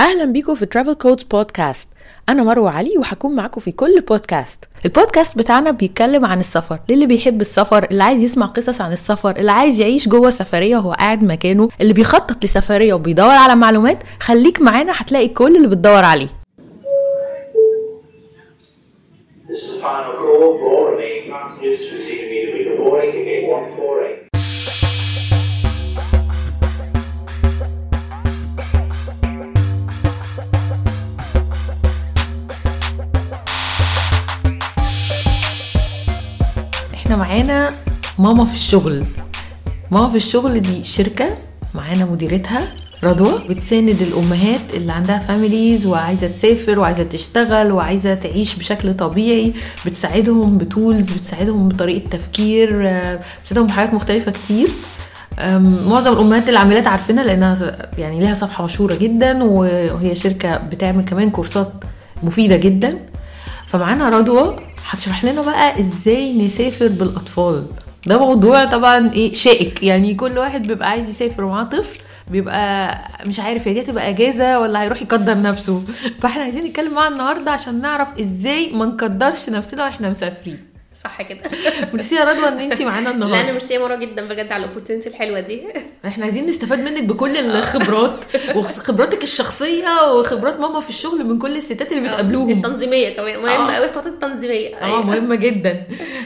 أهلا بيكم في ترافل كودز بودكاست أنا مروة علي وهكون معاكم في كل بودكاست البودكاست بتاعنا بيتكلم عن السفر. للي بيحب السفر اللي عايز يسمع قصص عن السفر اللي عايز يعيش جوه سفرية وهو قاعد مكانه اللي بيخطط لسفرية وبيدور على معلومات خليك معانا هتلاقي كل اللي بتدور عليه. This is the final call. Remaining passengers to receive immediately boarding gate 148. إحنا معانا ماما في الشغل. ماما في الشغل دي شركة معانا مديرتها رضوى بتساند الأمهات اللي عندها families وعايزة تسافر وعايزة تشتغل وعايزة تعيش بشكل طبيعي بتساعدهم ب tools بتساعدهم بطريقة تفكير بتساعدهم بحاجات مختلفة كتير. معظم الأمهات العاملات عارفينها لأنها يعني ليها صفحة مشهورة جدا وهي شركة بتعمل كمان كورسات مفيدة جدا. فمعانا رضوى هتشرح لنا بقى إزاي نسافر بالأطفال. ده موضوع طبعا إيه شائك. يعني كل واحد بيبقى عايز يسافر ومعاه طفل بيبقى مش عارف هي دي هتبقى إجازة ولا هيروح يكدر نفسه. فإحنا عايزين نتكلم معاها النهارده عشان نعرف إزاي ما نكدرش نفسنا وإحنا مسافرين. صح كده. ميرسي يا رضوى إن انت معانا لا أنا النهارده. ميرسي يا مروه جدا بجد على ال opportunity الحلوة دي. إحنا عايزين نستفاد منك بكل الخبرات وخبراتك الشخصية وخبرات ماما في الشغل من كل الستات اللي بتقابلوهم. التنظيمية كمان. مهمه آه. قوي الخطوات التنظيمية. آه أيوة. مهمة جدا.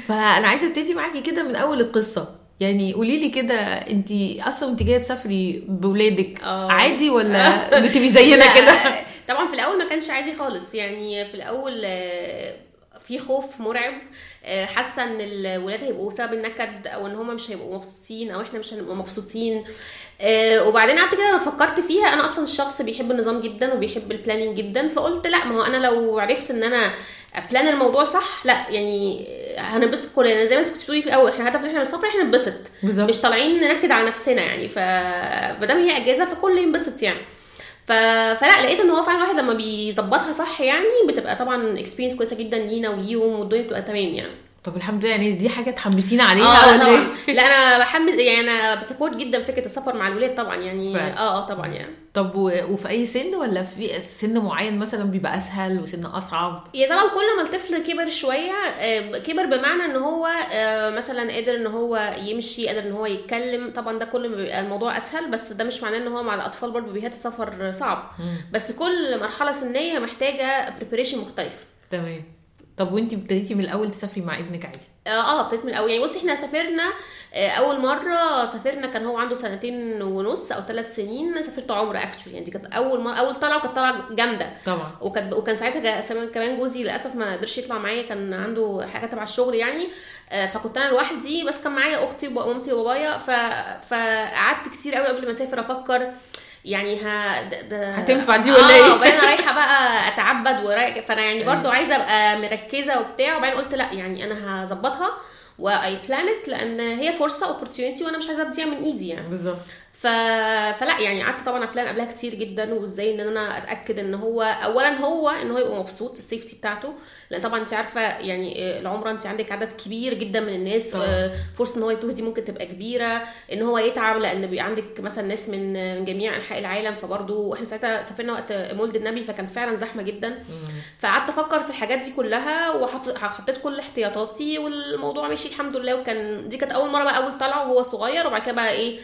فأنا عايزة أبتدي معاكي كده من أول القصة. يعني قولي لي كده انت أصلا انت جاية تسافري بولادك آه. عادي ولا بتبقي زينا كده؟ طبعا في الأول ما كانش عادي خالص. يعني في الأول آه، في خوف مرعب. آه، حاسة إن الولاد هيبقوا سبب النكد أو إن هم مش هيبقوا مبسوطين أو إحنا مش هنبقى مبسوطين. آه، وبعدين قعدت كده لما فكرت فيها. أنا أصلا الشخص بيحب النظام جدا وبيحب البلاننج جدا فقلت لأ ما هو أنا لو عرفت إن أنا plan الموضوع صح لأ يعني هننبسط كلنا. زي ما أنت كنت بتقولي في الأول إحنا هدفنا إحنا نسافر إحنا ننبسط. مش طالعين ننكد على نفسنا يعني. فمادام هي إجازة فكل ينبسط يعني. ف... فلا لقيت إن هو فعلا الواحد لما بيظبطها صح يعني بتبقى طبعا experience كويسة جدا لينا وليهم والدنيا بتبقى تمام يعني. طب الحمد لله يعني دي حاجة تحمسينا عليها آه ولا لا إيه؟ لا أنا بحمس يعني أنا ب support جدا فكرة السفر مع الولاد طبعا يعني. آه آه طبعا يعني. طب و... وفي أي سن ولا في سن معين مثلا بيبقى أسهل وسن أصعب؟ هي طبعا كل ما الطفل كبر شوية آه، كبر بمعنى إن هو آه، مثلا قادر إن هو يمشي قادر إن هو يتكلم طبعا ده كل ما بيبقى الموضوع أسهل بس ده مش معناه إن هو مع الأطفال برضه بيهات السفر صعب. بس كل مرحلة سنية محتاجة preparation مختلف تمام. طب وانت ابتديتي من الأول تسافري مع ابنك عادي؟ آه آه ابتديت من الأول. يعني بصي إحنا سافرنا آه، أول مرة سافرنا كان هو عنده سنتين ونص أو ثلاث سنين سافرت عمرة actually يعني دي كانت أول ما أول طلعة وكانت طلعة جامدة. طبعا. وكان وكان ساعتها جا- كمان جوزي للأسف ما قدرش يطلع معايا كان عنده حاجة تبع الشغل يعني. آه، فكنت أنا لوحدي بس كان معايا أختي ومامتي وبابايا. ف... فقعدت كتير قوي قبل ما أسافر أفكر يعني ها ده هتنفع دي ولا إيه؟ آه وبعدين رايحة بقى أتعبد ورايح فأنا يعني برضو عايزة أبقى مركزة وبتاع وبعدين قلت لأ يعني أنا هظبطها و I planned لأن هي فرصة opportunity وأنا مش عايزة تضيع من إيدي يعني. بالظبط. ف... فلا يعني قعدت طبعا أ plan قبلها كتير جدا وإزاي إن أنا أتأكد إن هو اولا هو إن هو يبقى مبسوط ال safety بتاعته لأن طبعا أنت عارفة يعني آه، العمره أنت عندك عدد كبير جدا من الناس. آه، فرصة إن هو يتوه دي ممكن تبقى كبيرة إن هو يتعب لأن بيبقى عندك مثلا ناس من من جميع أنحاء العالم فبرضه إحنا ساعتها سافرنا وقت مولد النبي فكان فعلا زحمة جدا فقعدت أفكر في الحاجات دي كلها وحطيت كل احتياطاتي والموضوع مشي الحمد لله وكان دي كانت أول مرة بقى أول طلعة وهو صغير وبعد كده بقى إيه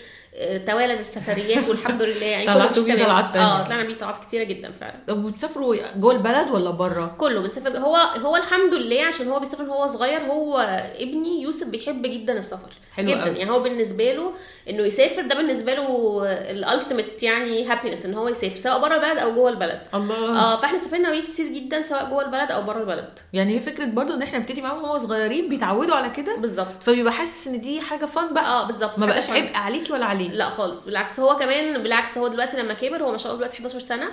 توالد السفريات والحمد لله يعني طلعتوا بيه. طلعات. آه طلعنا بيه طلعات كتيرة جدا فعلا. طب وتسافروا جوه البلد ولا بره كله بنسافر. هو هو الحمد لله عشان هو بيسافر وهو صغير هو ابني يوسف بيحب جدا السفر حلو جدا. قوي. يعني هو بالنسبة له إنه يسافر ده بالنسبة له ال ultimate يعني happiness إن هو يسافر سواء بره البلد أو جوه البلد. الله. آه فإحنا سافرنا بيه كتير جدا سواء جوه البلد أو بره البلد. يعني هي فكرة برضو إن إحنا نبتدي معاهم وهو صغيرين بيتعودوا على كده؟ بالظبط. فبيبقى حاسس إن دي حاجة fun بقى. آه بالظبط. ما بقاش. عبء عليكي ولا عليه. لا خالص بالعكس هو كمان بالعكس هو دلوقتي لما كبر هو ما شاء الله دلوقتي 11 سنة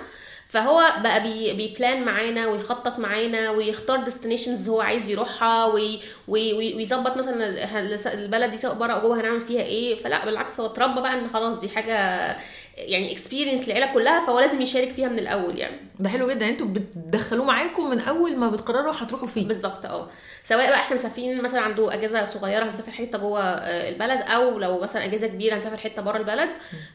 فهو بقى بي بي plan معانا ويخطط معانا ويختار destinations هو عايز يروحها وي وي وي- ويظبط مثلا البلد دي سواء بره أو جوه هنعمل فيها إيه فلا بالعكس هو اتربى بقى إن خلاص دي حاجة يعني experience للعيله كلها فهو لازم يشارك فيها من الأول يعني. ده حلو جدا. أنتوا بتدخلوه معاكم من أول ما بتقرروا هتروحوا فين بالظبط آه. سواء بقى إحنا مسافرين مثلا عنده أجازة صغيرة هنسافر حتة جوه آه، البلد أو لو مثلا أجازة كبيرة هنسافر حتة بره البلد.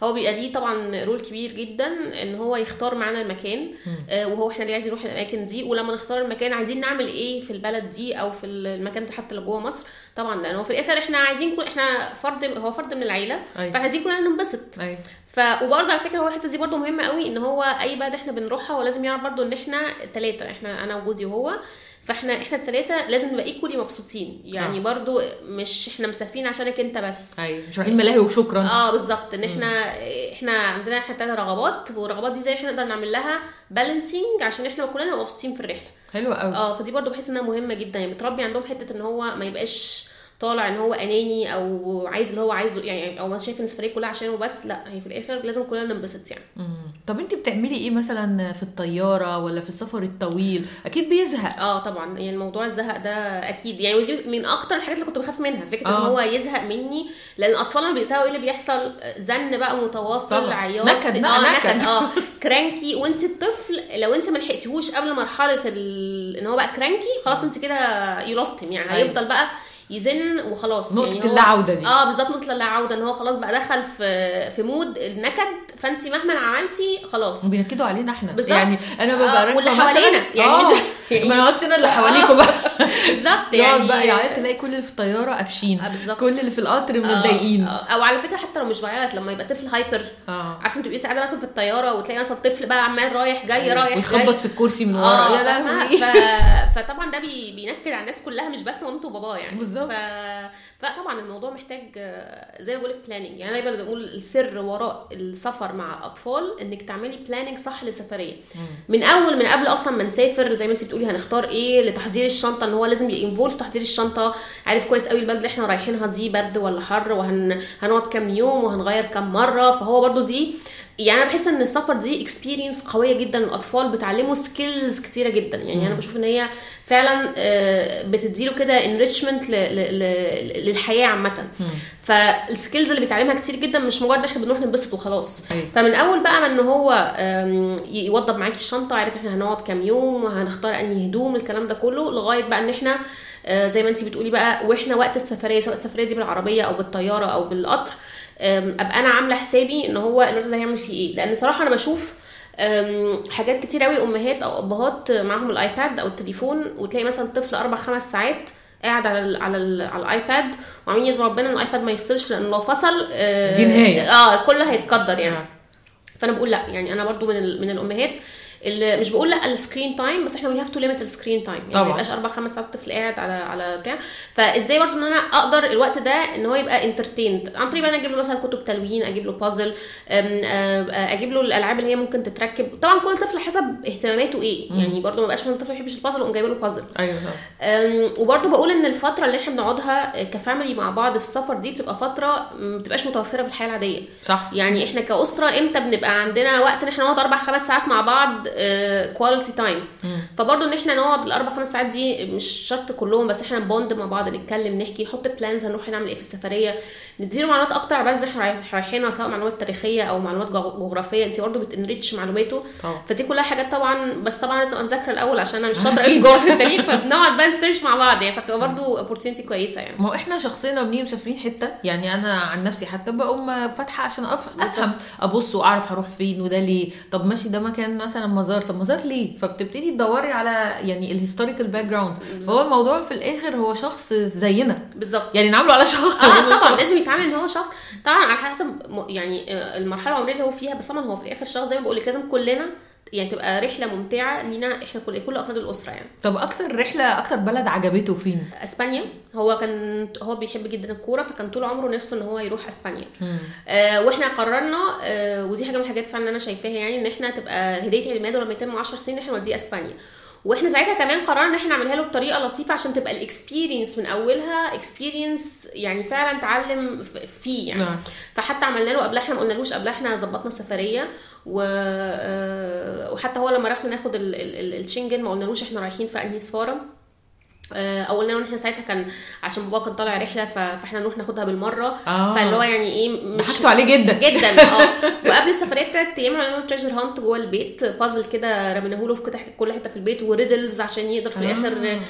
هو بيبقى ليه طبعا role كبير جدا إن هو يختار معانا المكان آه، وهو إحنا ليه عايزين نروح الأماكن دي. ولما نختار المكان عايزين نعمل إيه في البلد دي أو في المكان ده حتى لو جوه مصر؟ طبعا لأن هو في الآخر إحنا عايزين كل إحنا فرد هو فرد من العيلة. أيوة. فعايزين كلنا ننبسط أيوه. ف وبرضه على فكرة هو الحتة دي برضه مهمة قوي إن هو أي بلد إحنا بنروحها هو لازم يعرف برضه إن إحنا ثلاثة إحنا أنا وجوزي وهو. فاحنا إحنا الثلاثه لازم نبقى ايكولي مبسوطين. يعني آه. برضو مش إحنا مسافرين عشانك أنت بس. أيوه مش رايحين ملاهي وشكرا. آه بالظبط. إن إحنا إحنا عندنا إحنا ثلاث رغبات والرغبات دي إزاي إحنا نقدر نعمل لها بالانسنج عشان إحنا كلنا نبقى مبسوطين في الرحلة. حلو قوي. آه فدي برضو بحس إنها مهمة جدا. يعني بتربي عندهم حتة إن هو ما يبقاش طالع إن هو أناني أو عايز اللي هو عايزه يعني أو شايف إن السفرية كلها عشانه بس لأ هي في الآخر لازم كلنا ننبسط يعني مم. طب أنت بتعملي إيه مثلا في الطيارة ولا في السفر الطويل أكيد بيزهق آه طبعا يعني موضوع الزهق ده أكيد يعني ودي من أكتر الحاجات اللي كنت بخاف منها فكرة إن آه. هو يزهق مني لأن الاطفال لما بيزهقوا إيه اللي بيحصل زن بقى متواصل. عياط نكد بقى، آه نكد. نكد آه cranky وأنت الطفل لو أنت ما لحقتيهوش قبل مرحلة ال... إن هو بقى cranky خلاص أنت كده يو يعني أيوة. هيفضل بقى يزن وخلاص نقطة يعني هو- اللا عودة دي. آه بالظبط نقطة اللا عوده ان هو خلاص بقى دخل في في mood النكد فانت مهما عملتي خلاص بينكدوا علينا إحنا بالظبط. يعني أنا ببقى آه، واللي حوالينا، يعني آه. مش- يعني- ما أنا قصدي أنا اللي حواليكوا بقى بالظبط يقعد يعني بقى يعيط تلاقي كل اللي في الطيارة قافشين آه، بالظبط. كل اللي في القطر متضايقين آه، آه، أو على فكرة حتى لو مش بعيط لما يبقى طفل hyper آه عارفة انت بتبقي قاعدة مثلا في الطيارة وتلاقي مثلا طفل بقى عمال رايح جاي أيوة. رايح ويخبط في الكرسي من ورا يا؟ لهوي. فطبعا ده بي... بينكد على الناس كلها مش بس مامته وباباه يعني بالظبط. ف... فطبعا الموضوع محتاج آه، زي ما بقول لك planning يعني أنا دايما بقول السر وراء السفر مع الأطفال إنك تعملي planning صح للسفرية. من أول من قبل أصلا ما نسافر زي ما انت بتقولي هنختار إيه لتحضير الشنطة إن هو لازم يبقى involved في تحضير الشنطة. عارف كويس قوي البلد اللي إحنا رايحينها دي برد ولا حر وهن هنقعد كام يوم وهنغير كام مرة. فهو برضو دي يعني أنا بحس إن السفر دي experience قوية جدا للأطفال بتعلمه skills كتيرة جدا. يعني أنا بشوف إن هي فعلا آه، بتديله كده enrichment للحياة عامة. فال skills اللي بيتعلمها كتير جدا مش مجرد إن إحنا بنروح ننبسط وخلاص. أيوة. فمن أول بقى ما إن هو يوضب معاكي الشنطة عارف إحنا هنقعد كام يوم وهنختار أنهي هدوم الكلام ده كله لغاية بقى إن إحنا آه، زي ما انت بتقولي بقى وإحنا وقت السفرية سواء السفرية دي بالعربية أو بالطيارة أو بالقطر أبقى أنا عاملة حسابي إن هو الوقت ده هيعمل فيه إيه لأن صراحة أنا بشوف حاجات كتير قوي أمهات أو أبهات معاهم الآيباد أو التليفون وتلاقي مثلا طفل أربع خمس ساعات قاعد على ال على ال على الآيباد وعاملين يدعوا ربنا إن الآيباد ما يفصلش لأن لو فصل آه، دي نهاية. آه كله هيتقدر يعني آه. فأنا بقول لأ يعني أنا برضو من من الأمهات مش بقول لأ ال screen time بس إحنا we have to limit ال screen time يعني. ما يبقاش أربع خمس ساعات طفل قاعد على على بتاع فإزاي برضو إن أنا أقدر الوقت ده إن هو يبقى entertained عن طريق أنا أجيب له مثلا كتب تلوين أجيب له بازل أجيب له الألعاب اللي هي ممكن تتركب. طبعا كل طفل حسب اهتماماته إيه. يعني برضو ما بقاش مثلا طفل ما يحبش البازل واقوم جايبه له بازل أيوه وبرضه بقول إن الفترة اللي إحنا بنقعدها ك family مع بعض في السفر دي بتبقى فترة ما بتبقاش متوفرة في الحياة العادية. صح. يعني إحنا كأسرة إمتى بنبقى عندنا وقت إن إحنا نقعد أربع خمس ساعات مع بعض؟ quality time فبرضه إن إحنا نقعد الأربع خمس ساعات دي مش شرط كلهم بس إحنا ن bond مع بعض نتكلم نحكي نحط plans هنروح نعمل إيه في السفرية. نديله معلومات أكتر على اللي إحنا رايح- رايحينها سواء معلومات تاريخية أو معلومات جغ- جغرافية. انت برضه بت enrich معلوماته. فدي كلها حاجات طبعا بس طبعا لازم مذاكرة الأول عشان أنا مش شاطرة قوي. جوه في التاريخ فبنقعد بقى ن search مع بعض يعني. فبتبقى برضه opportunity كويسة يعني. ما هو إحنا شخصيا لما بنيجي مسافرين حتة يعني أنا عن نفسي حتى بقوم فاتحة عشان أفهم أبص وأعرف هروح فين وده ليه؟ طب ماشي ده مكان مثلا مزار طب مزار ليه؟ فبتبتدي تدوري على يعني ال historical background فهو الموضوع في الآخر هو شخص زينا. بالظبط. يعني نعامله على شخص. آه طبعا لازم يتعامل إن هو شخص. طبعا على حسب يعني آه، المرحلة العمرية اللي هو فيها بس طبعا هو في الآخر شخص زي ما بقول لك لازم كلنا يعني تبقى رحلة ممتعة لينا إحنا كل كل أفراد الأسرة يعني. طب أكتر رحلة أكتر بلد عجبته فين؟ أسبانيا. هو كان هو بيحب جدا الكورة فكان طول عمره نفسه إن هو يروح أسبانيا. آه وإحنا قررنا آه ودي حاجة من الحاجات فعلا أنا شايفاها يعني إن إحنا تبقى هديه عيد ميلاده لما يتم 10 سنين إحنا نوديه أسبانيا. وإحنا ساعتها كمان قررنا ان إحنا نعملها له بطريقة لطيفة عشان تبقى ال experience من أولها experience يعني فعلا تعلم فيه يعني نعم. فحتى عملنا له قبلها إحنا ما قلنالوش قبلها إحنا ظبطنا السفرية و... آه، وحتى هو لما رحنا ناخد ال- ال- ال- الشنجن ما قلنالوش إحنا رايحين في أنهي سفاره آه، أو قلنا له إن إحنا ساعتها كان عشان بابا كان طالع رحلة فإحنا نروح ناخدها بالمرة آه. فاللي هو يعني إيه مش ضحكتوا عليه جدا جدا آه وقبل السفرية بثلاث أيام عملنا treasure hunt جوه البيت بازل كده رميناه له في كل حتة في البيت و riddles عشان يقدر في الآخر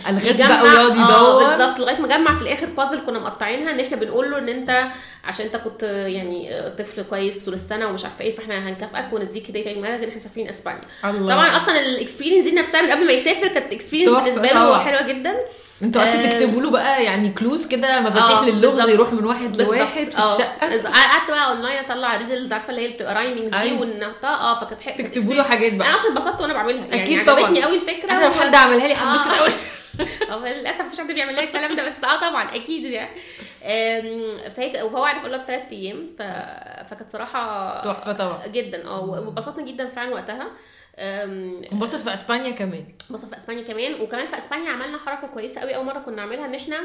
آه. يجمع- بقى ويقعد آه يدور. بالظبط لغاية ما جمع في الآخر بازل كنا مقطعينها إن إحنا بنقول له إن أنت عشان أنت كنت يعني طفل كويس طول السنة ومش عارفة إيه فإحنا هنكافئك ونديك هدية عيد ميلادك ان إحنا مسافرين إسبانيا. طبعا أصلا ال experience دي نفسها من قبل ما يسافر كانت experience بالنسبة له. حلوة جدا أنتوا قعدتوا آه، تكتبوا له بقى يعني clues كده مفاتيح آه، للغز. يروح من واحد. لواحد في آه. الشقة قعدت بقى اونلاين أطلع riddles عارفة اللي هي بتبقى rhyming دي أيوة. ونحطها آه فكانت حلوة تكتبوا له حاجات بقى أنا أصلا اتبسطت وأنا بعملها يعني أكيد طبعا. عجبتني قوي الفكرة أنا لو حد عملها لي آه. قوي للأسف مفيش حد بيعمل لي الكلام ده بس آه طبعا أكيد يعني فهي وهو عارف أقول لها بثلاث أيام ف... فكانت صراحة تحفة طبعا جدا آه واتبسطنا جدا فعلا وقتها انبسط في اسبانيا كمان. بص في اسبانيا كمان. وكمان في اسبانيا عملنا حركة كويسة قوي. أول مرة كنا نعملها إن إحنا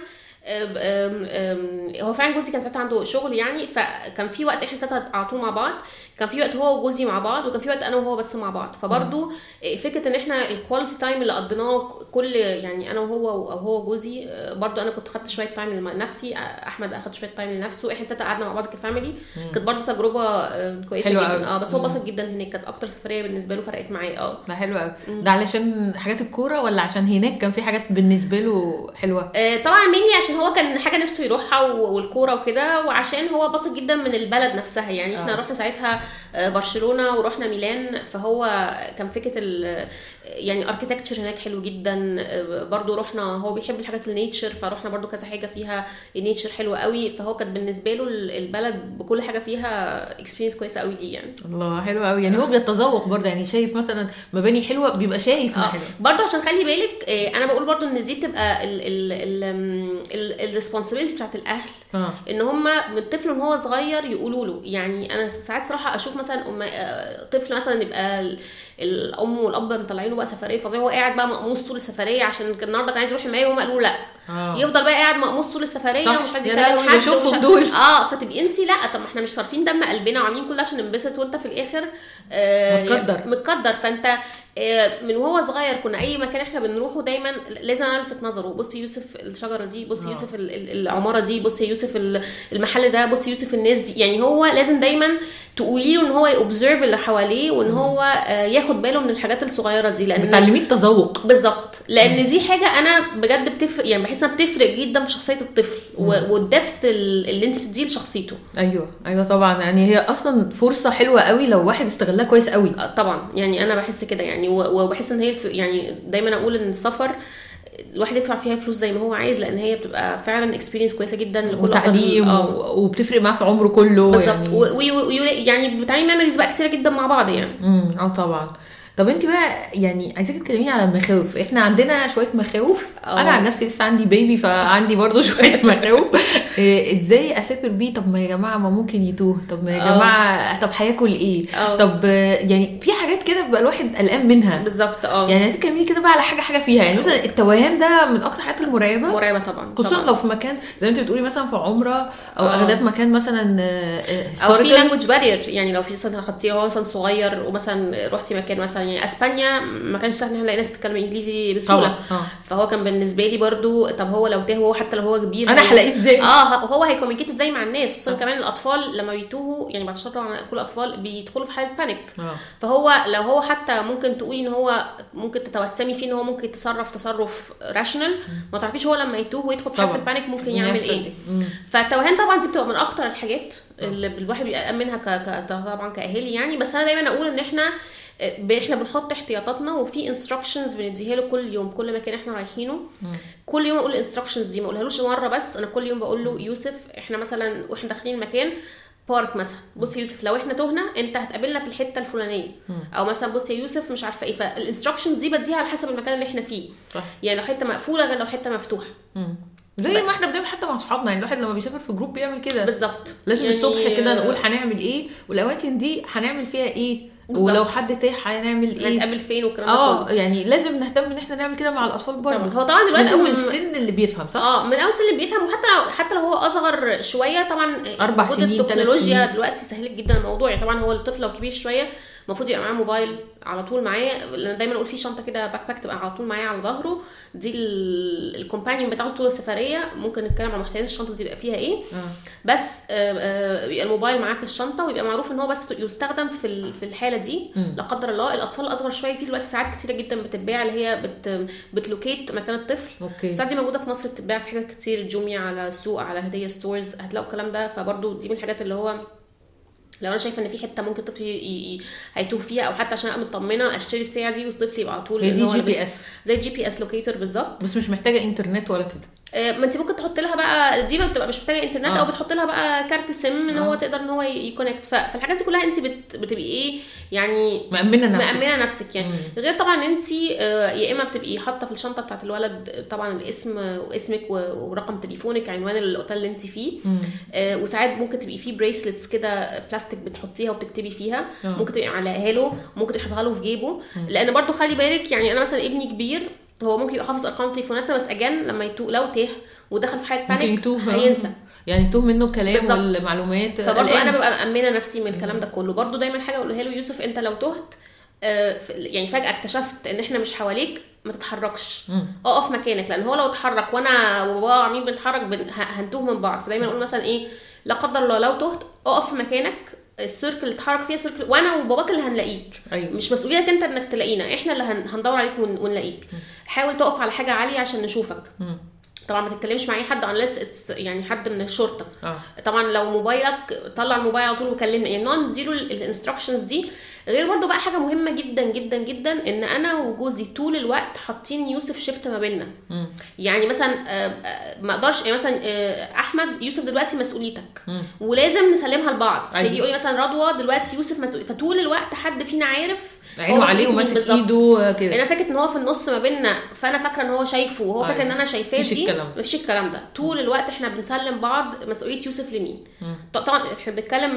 آم، آم، هو فعلا جوزي كان ساعتها عنده شغل يعني فكان في وقت إحنا التلاتة على طول مع بعض. كان في وقت هو وجوزي مع بعض وكان في وقت أنا وهو بس مع بعض. فبرضو آه، فكرة إن إحنا ال quality time اللي قضيناه كل يعني أنا وهو أو هو وجوزي برضو أنا كنت خدت شوية time لنفسي. أحمد أخد شوية time لنفسه. إحنا التلاتة قعدنا مع بعض ك family. كانت برضو تجربة آه، كويسة حلوة جدا. آه بس هو. انبسط جدا هناك. كانت أكتر سفرية بالنسبة له فرقت معاه. آه. ده حلو قوي. ده علشان حاجات الكورة ولا عشان هناك كان في حاجات بالنسبة له حلوة؟ آه، طبعا mainly عشان هو كان حاجة نفسه يروحها والكورة وكده وعشان هو باصص جدا من البلد نفسها. يعني إحنا آه. رحنا ساعتها آه، برشلونة ورحنا ميلان فهو كان فكرة ال يعني architecture هناك حلو جدا. آه، برضو رحنا هو بيحب الحاجات ال nature فرحنا برضو كذا حاجة فيها. ال nature حلوة قوي فهو كانت بالنسبة له ال- البلد بكل حاجة فيها experience كويسة قوي ليه يعني. الله حلو قوي. يعني هو بيتذوق برضه. يعني شايف مثلا مباني حلوة بيبقى شايف حلوة. برضه عشان خلي بالك آه، أنا بقول برضه إن دي بتبقى ال responsibility بتاعت الأهل. آه. إن هم من الطفل وهو صغير يقولوا له. يعني أنا ساعات صراحة أشوف مثلا أم آه، طفل مثلا يبقى الأم والأب مطلعينه بقى سفرية فظيعه هو قاعد بقى مقموص طول السفرية عشان النهارده كان عايز يروح المايه وهم قالوا له لا آه يفضل بقى قاعد مقموص طول السفرية. ومش عايز يكلم حد ومش- دول. آه فتبقي انت لا طب ما إحنا مش صارفين دم قلبنا وعاملين كل ده عشان ننبسط وانت في الآخر آه متقدر. متقدر فانت آه، من وهو صغير كنا أي مكان إحنا بنروحه دايما لازم ألفت نظره. بصي يوسف الشجرة دي بصي آه. يوسف ال- ال- العمارة دي بصي يوسف ال- المحل ده بصي يوسف الناس دي. يعني هو لازم دايما تقولي له إن هو يوبزرف اللي حواليه وإن هو آه، ياخد باله من الحاجات الصغيرة دي. لأن بتعلميه التذوق. بالظبط. لأن دي حاجة أنا بجد بتفرق يعني بحس إنها بتفرق جدا في شخصية الطفل والدبث ال- اللي أنت بتديه لشخصيته. أيوه أيوه طبعا. يعني هي أصلا فرصة حلوة قوي لو واحد استغلها كويس قوي. آه، طبعا. يعني أنا بحس كده. يعني و- وبحس إن هي يعني دايما أقول إن السفر الواحد يدفع فيها فلوس زي ما هو عايز لأن هي بتبقى فعلا experience كويسة جدا لكل وتعليم آه، و- وبتفرق معاه في عمره كله بالظبط. يعني. و- و- يعني بتعملي memories بقى كتيرة جدا مع بعض يعني. امم آه طبعا. طب أنت بقى يعني عايزاكي تكلميني على المخاوف. إحنا عندنا شوية مخاوف. آه. أنا عن نفسي لسه عندي baby فعندي برضو شوية مخاوف. إيه، إزاي أسافر بيه؟ طب ما يا جماعة ما ممكن يتوه. طب ما يا آه. جماعة طب هياكل إيه؟ آه. طب آه، يعني في كده بيبقى الواحد قلقان منها. بالظبط آه. يعني عايزاكي تكلميني كده بقى على حاجة حاجة فيها. يعني مثلا التوهان ده من أكتر الحاجات المرعبة. مرعبة طبعا خصوصا. لو في مكان زي ما أنت بتقولي مثلا في عمرة أو آه. اغلبيه في مكان مثلا آه، أو في. language barrier يعني لو في مثلا خدتيه هو مثلا صغير ومثلا رحتي مكان مثلا يعني أسبانيا ما كانش سهل إن إحنا نلاقي ناس بتتكلم إنجليزي بسهولة. آه. فهو كان بالنسبة لي برضو طب هو لو تاه هو حتى لو هو كبير أنا هلاقيه إزاي؟ آه هو هي communicate إزاي مع الناس؟ خصوصا كمان الأطفال لما بيتوهوا يعني بعد الشر كل الأطفال بيدخلوا في حالة panic آه. فهو لو هو حتى ممكن تقولي إن هو ممكن تتوسمي فيه إن هو ممكن يتصرف تصرف rational ما تعرفيش هو لما يتوه ويدخل في حالة. ال panic ممكن يعمل إيه. مم. فالتوهان طبعا دي بتبقى من أكتر الحاجات اللي الواحد بيبقى منها ك... ك... طبعا كأهالي يعني. بس أنا دايما أقول إن إحنا إحنا بنحط احتياطاتنا وفي instructions بنديها له كل يوم كل مكان إحنا رايحينه. كل يوم أقول ال instructions دي ما أقولهالوش مرة بس أنا كل يوم بقول له يوسف إحنا مثلا وإحنا داخلين المكان park مثلا. بص يا يوسف لو إحنا تهنا أنت هتقابلنا في الحتة الفلانية. أو مثلا بص يا يوسف مش عارفة إيه. فال instructions دي بديها على حسب المكان اللي إحنا فيه. صح. يعني لو حتة مقفولة غير لو حتة مفتوحة. مم. زي ما إحنا بنعمل حتى مع أصحابنا. يعني الواحد لما بيسافر في group بيعمل كده. بالظبط. لازم يعني- الصبح كده نقول هنعمل إيه والأماكن دي هنعمل فيها إيه. بالظبط. ولو حد تاه هنعمل إيه؟ هنتقابل فين والكلام آه يعني لازم نهتم إن إحنا نعمل كده مع الأطفال برضه. طبعا. هو طبعا من دلوقتي أول م- السن اللي بيفهم صح؟ آه من أول سن اللي بيفهم. وحتى لو حتى لو هو أصغر شوية طبعا وجود سنين، التكنولوجيا. دلوقتي سهلت جدا الموضوع. يعني طبعا هو الطفل لو كبير شوية المفروض يبقى معاه موبايل على طول معاه لأن دايما أقول في شنطة كده backpack تبقى على طول معايا على ظهره. دي ال companion بتاعته طول السفرية. ممكن نتكلم عن محتويات الشنطة دي يبقى فيها إيه. آه. بس آه، آه، يبقى الموبايل معاه في الشنطة ويبقى معروف إن هو بس يستخدم في في الحالة دي. لا قدر الله الأطفال الأصغر شوية في دلوقتي ساعات كتيرة جدا بتتباع اللي هي بت بت locate مكان الطفل. okay. الساعات دي موجودة في مصر بتتباع في حتت كتير جوميا على سوق على هدية stores هتلاقوا الكلام ده. فبرضو دي من الحاجات اللي هو لو أنا شايفة إن في حتة ممكن طفل ي- ي- هيتوه فيها أو حتى عشان ابقى مطمنة أشتري الساعة دي والطفل يبقى على طول هي دي GPS زي ال GPS locator بالظبط. بس مش محتاجة إنترنت ولا كده. ما انت ممكن تحط لها بقى دي ما بتبقى مش محتاجة انترنت آه. أو بتحط لها بقى كارت SIM ان آه. هو تقدر ان هو ي connect فالحاجات دي كلها انت بت- بتبقي إيه يعني مأمنة نفسك مأمنة نفسك يعني مم. غير طبعا إن انت آه، يا إما بتبقي حاطة في الشنطة بتاعت الولد طبعا الاسم واسمك ورقم تليفونك عنوان الأوتيل اللي انت فيه مم. آه، وساعات ممكن تبقي فيه bracelets كده بلاستيك بتحطيها وبتكتبي فيها آه. ممكن تبقي معلقاها له ممكن تحطها له في جيبه لأن برضو خلي بالك يعني أنا مثلا ابني كبير هو ممكن يبقى حافظ أرقام تليفوناتنا بس again لما يتوه لو تاه ودخل في حاله ممكن panic هينسى يعني يتوه منه الكلام بالظبط. والمعلومات فبرضه. أنا ببقى مأمنة نفسي من الكلام ده كله برضه دايما حاجة أقولها له يوسف أنت لو تهت آه، يعني فجأة اكتشفت إن إحنا مش حواليك ما تتحركش. أقف مكانك لأن هو لو اتحرك وأنا وبابا عمالين بنتحرك بن... هنتوه من بعض فدايما أقول مثلا إيه لا قدر الله لو تهت أقف في مكانك ال circle اللي اتحرك فيها circle وأنا وباباك اللي هنلاقيك. أيوه. مش مسؤوليتك أنت إنك تلاقينا إحنا اللي هن... هندور عليك ون... ونلاقيك. حاول تقف على حاجة عالية عشان نشوفك. مم. طبعا ما تتكلمش مع أي حد it's يعني حد من الشرطة. آه. طبعا لو موبايلك طلع الموبايل على طول وكلمنا يعني نقعد نديله ال instructions دي. غير برضو بقى حاجة مهمة جدا جدا جدا إن أنا وجوزي طول الوقت حاطين يوسف shift ما بيننا. يعني مثلا آه، آه، ما أقدرش يعني مثلا آه، أحمد يوسف دلوقتي مسؤوليتك مم. ولازم نسلمها لبعض أيوة. فيجي يقول لي مثلا رضوى دلوقتي يوسف مسؤول فطول الوقت حد فينا عارف عينه عليه وماسك. إيده كده أنا فاكرة إن هو في النص ما بيننا فأنا فاكرة إن هو شايفه وهو فاكر. إن أنا شايفاه مفيش دي. مفيش الكلام ده طول الوقت إحنا بنسلم بعض مسؤولية يوسف لمين طبعا إحنا بنتكلم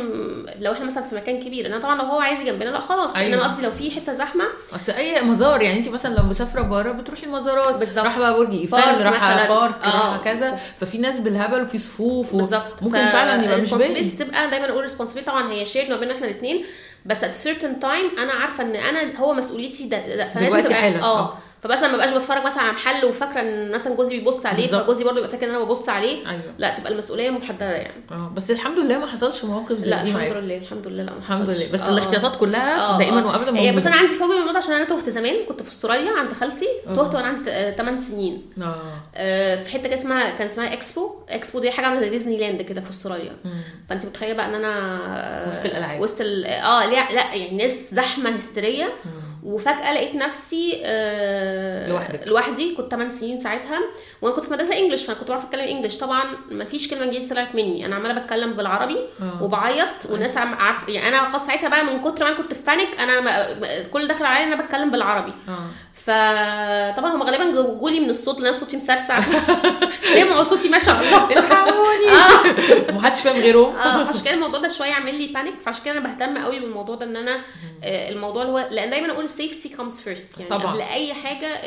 لو إحنا مثلا في مكان كبير أنا طبعا لو هو عايز جنبنا لأ خلاص أيوة. انما قصدي لو في حتة زحمة أصل أي مزار يعني أنت مثلا لو مسافرة بره بتروحي المزارات بالظبط. راح بقى برج إيفل راح مثلاً. park آه. راح كذا ففي ناس بالهبل وفي صفوف و... بالظبط ممكن فعلا يبقى مش باين تبقى دايما أقول responsibility طبعا هي share ما بيننا إحنا الاثنين بس at certain time أنا عارفة إن أنا هو مسؤوليتي ده, ده فلازم دلوقتي حالا. آه آه. فبس ما بقاش بتفرج مثلا على محل وفاكرة إن مثلا جوزي بيبص عليه بالظبط. فجوزي برضه يبقى فاكر إن أنا ببص عليه أيوه لا تبقى المسؤولية محددة يعني آه بس الحمد لله ما حصلش مواقف زي لا دي الحمد لله الحمد لله لا ما الحمد حصلش. لله بس آه. الاحتياطات كلها آه، دائما آه. وابدا هي بس. أنا عندي فوبيا من الموضوع عشان أنا تهت زمان كنت في أستراليا عند خالتي آه. تهت وأنا عندي 8 سنين آه، في حتة كده اسمها كان اسمها إكسبو إكسبو دي حاجة عاملة زي ديزني لاند كده في أستراليا. فانت متخيلة بقى إن أنا آه، وسط الألعاب. وسط. آه لا يعني ناس زحمة هستيرية. وفجأة لقيت نفسي آه لوحدك. لوحدي. كنت 8 سنين ساعتها. وأنا كنت في مدرسة English فأنا كنت بعرف أتكلم English. طبعا ما فيش كلمة إنجليزي طلعت مني. أنا عمالة بتكلم بالعربي آه. وبعيط والناس عم عارف يعني أنا خلاص ساعتها بقى من كتر ما أنا كنت في panic أنا كل دخل عليا إن أنا بتكلم بالعربي. آه. فطبعا هم غالبا جولي من الصوت لأن صوتي مسرسع. سمعوا صوتي ما شاء الله الحقوني آه. ومحدش فاهم غيرهم آه فعشان كده الموضوع ده شوية عامل لي panic فعشان كده أنا بهتم قوي بالموضوع ده إن أنا آه، الموضوع اللي هو لأن دايما أقول ال safety comes first يعني طبعا. قبل أي حاجة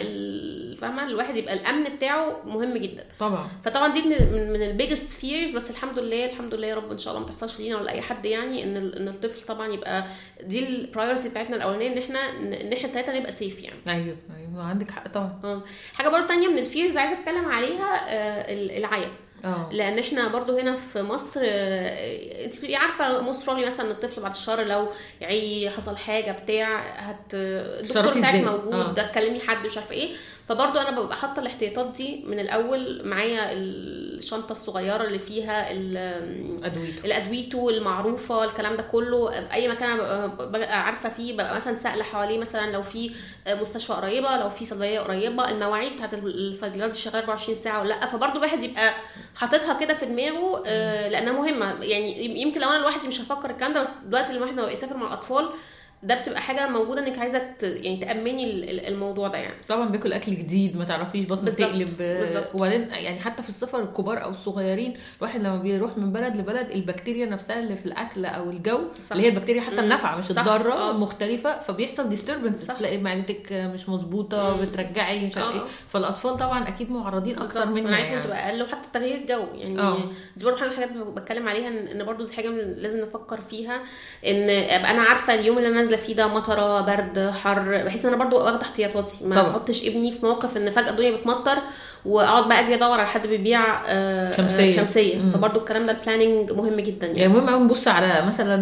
فاهمة؟ الواحد يبقى الأمن بتاعه مهم جدا. طبعا. فطبعا دي من من, ال biggest fears بس الحمد لله الحمد لله يا رب إن شاء الله ما تحصلش لينا ولا اي حد يعني إن إن الطفل طبعا يبقى دي ال priority بتاعتنا الأولانية إن إحنا إن إحنا الثلاثه نبقى safe يعني. أيوه. أيوه عندك حق طبعا. حاجة برضه تانية من ال fears اللي عايزة أتكلم عليها آه، ال- العيا. آه. لأن إحنا برضو هنا في مصر انت بتبقي عارفة probably مثلا الطفل بعد الشر لو عي حصل حاجة بتاع هت الدكتور بتاعك؟ موجود آه. ده تكلمي حد مش عارفة إيه. فبرضو أنا ببقى حاطة الاحتياطات دي من الأول معايا الشنطة الصغيرة اللي فيها ال- أدويته. الأدوية المعروفة الكلام ده كله. أي مكان أنا ببقى, عارفة فيه ببقى مثلا سائله حواليه مثلا لو في مستشفى قريبة لو في صيدلية قريبة المواعيد بتاعت الصيدليات دي شغالة 24 ساعة ولا لأ. فبرضه الواحد يبقى حاططها كده في دماغه آه، لأنها مهمة. يعني يمكن لو أنا لوحدي مش هفكر الكلام ده بس دلوقتي لما لما يسافر مع الأطفال ده بتبقى حاجة موجودة إنك عايزة يعني تأمني ال- ال- الموضوع ده يعني طبعا بياكل أكل جديد ما تعرفيش بطنه بالظبط، تقلب بالظبط. وبعدين يعني حتى في السفر الكبار أو الصغيرين الواحد لما بيروح من بلد لبلد البكتيريا نفسها اللي في الأكل أو الجو صح. اللي هي البكتيريا حتى. النافعة مش. الضارة آه. المختلفه فبيحصل disturbance. تلاقي معدتك مش مظبوطة. بترجعي مش عارف آه. إيه فالأطفال طبعا أكيد معرضين أكتر. مننا عارفة يعني تبقى أقل وحتى تغيير الجو يعني. دي برضه حاجة من الحاجات اللي بتكلم عليها إن برضه دي حاجة من لازم نفكر فيها إن أبقى أنا عارفة اليوم اللي أنا نازلة نازله فيه ده مطرة برد حر بحيث إن أنا برضو واخدة احتياطاتي ما. أحطش ابني في موقف إن فجأة الدنيا بتمطر وأقعد بقى أجري أدور على حد بيبيع آه،. آه، شمسية مم. فبرضو الكلام ده ال planning مهم جدا يعني يعني مهم قوي نبص على مثلا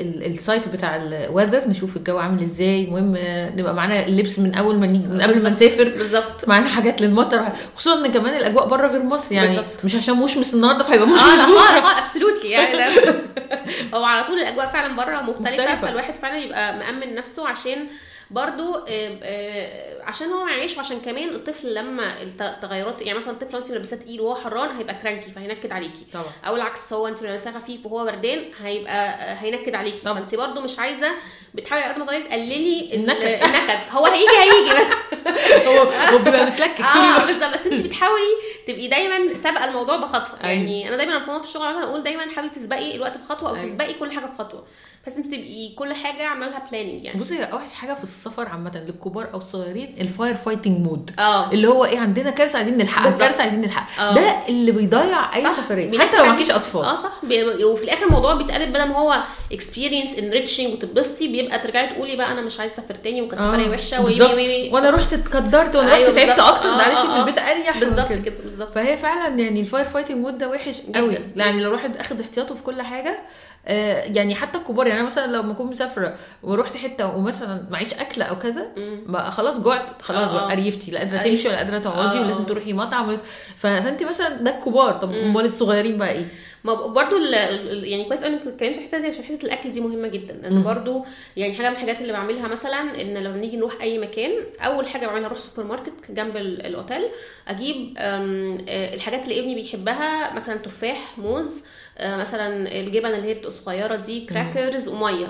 ال- ال site بتاع ال weather نشوف الجو عامل إزاي مهم نبقى معانا اللبس من أول ما نيجي من قبل ما. نسافر بالظبط معانا حاجات للمطر خصوصا إن كمان الأجواء بره غير مصر يعني بالظبط. مش عشان مشمس النهارده فهيبقى مشمس آه. آه absolutely يعني ده هو على طول الأجواء فعلا بره مختلفة, مختلفة. فالواحد فعلا يبقى مأمن نفسه عشان برضو آه، آه، عشان هو يعيش وعشان كمان الطفل لما الت- التغيرات يعني مثلا الطفل لو انت ملبساه تقيل وهو حران هيبقى cranky فهينكد عليكي. طبعا. أو العكس هو انت ملبساه خفيف وهو بردان هيبقى آه، هينكد عليكي. طبعا. فانت برضو مش عايزة بتحاولي قد ما تقدري تقللي ال- النكد. النكد. هو هيجي هيجي بس. هو هو بيبقى متلكك آه بالظبط. بس انت بتحاولي تبقي دايما سابقة الموضوع بخطوة. أيوة. يعني أنا دايما لما في الشغل أقول دايما حاولي تسبقي الوقت بخطوة أو أيوة. تسبقي كل حاجة بخطوة. بس انت تبقي كل حاجة عامله لها planning يعني بصي أوحش حاجة في السفر عامة للكبار أو الصغيرين ال fire fighting mode آه اللي هو إيه عندنا كارثة عايزين نلحقها. كارثة عايزين نلحقها آه. ده اللي بيضيع أي. سفرية حتى لو. معكيش أطفال آه صح بي- وفي الآخر الموضوع بيتقلب بدل ما هو experience enriching وتتبسطي بيبقى ترجعي تقولي بقى أنا مش عايزه اسافر تاني وكانت آه، سفرية وحشة وي. وي وي وأنا رحت اتقدرت وأنا أيوة رحت تعبت. أكتر آه، ده آه، في آه. البيت أريح بالظبط. كده بالظبط فهي فعلا يعني ال fire fighting mode ده وحش. قوي يعني لو الواحد أخد احتياطه في كل حاجة آه يعني حتى الكبار يعني أنا مثلا لو ما أكون مسافرة ورحت حتة ومثلا معيش أكل أو كذا. بقى خلاص جوعت خلاص آه، بقى آه. قريفتي لا قادرة أيوة. تمشي ولا قادرة تقعدي آه، ولازم آه. تروحي مطعم فانت مثلا ده الكبار طب أمال الصغيرين بقى إيه؟ ما برضو يعني كويس قوي إنك اتكلمتي في الحتة دي عشان حتة الأكل دي مهمة جدا مم. برضو يعني حاجة من الحاجات اللي بعملها مثلا إن لما نيجي نروح أي مكان أول حاجة بعملها أروح سوبر ماركت جنب ال- الأوتيل أجيب آه، الحاجات اللي ابني بيحبها مثلا تفاح موز آه، مثلا الجبن اللي هي بتبقى صغيرة دي crackers ومية.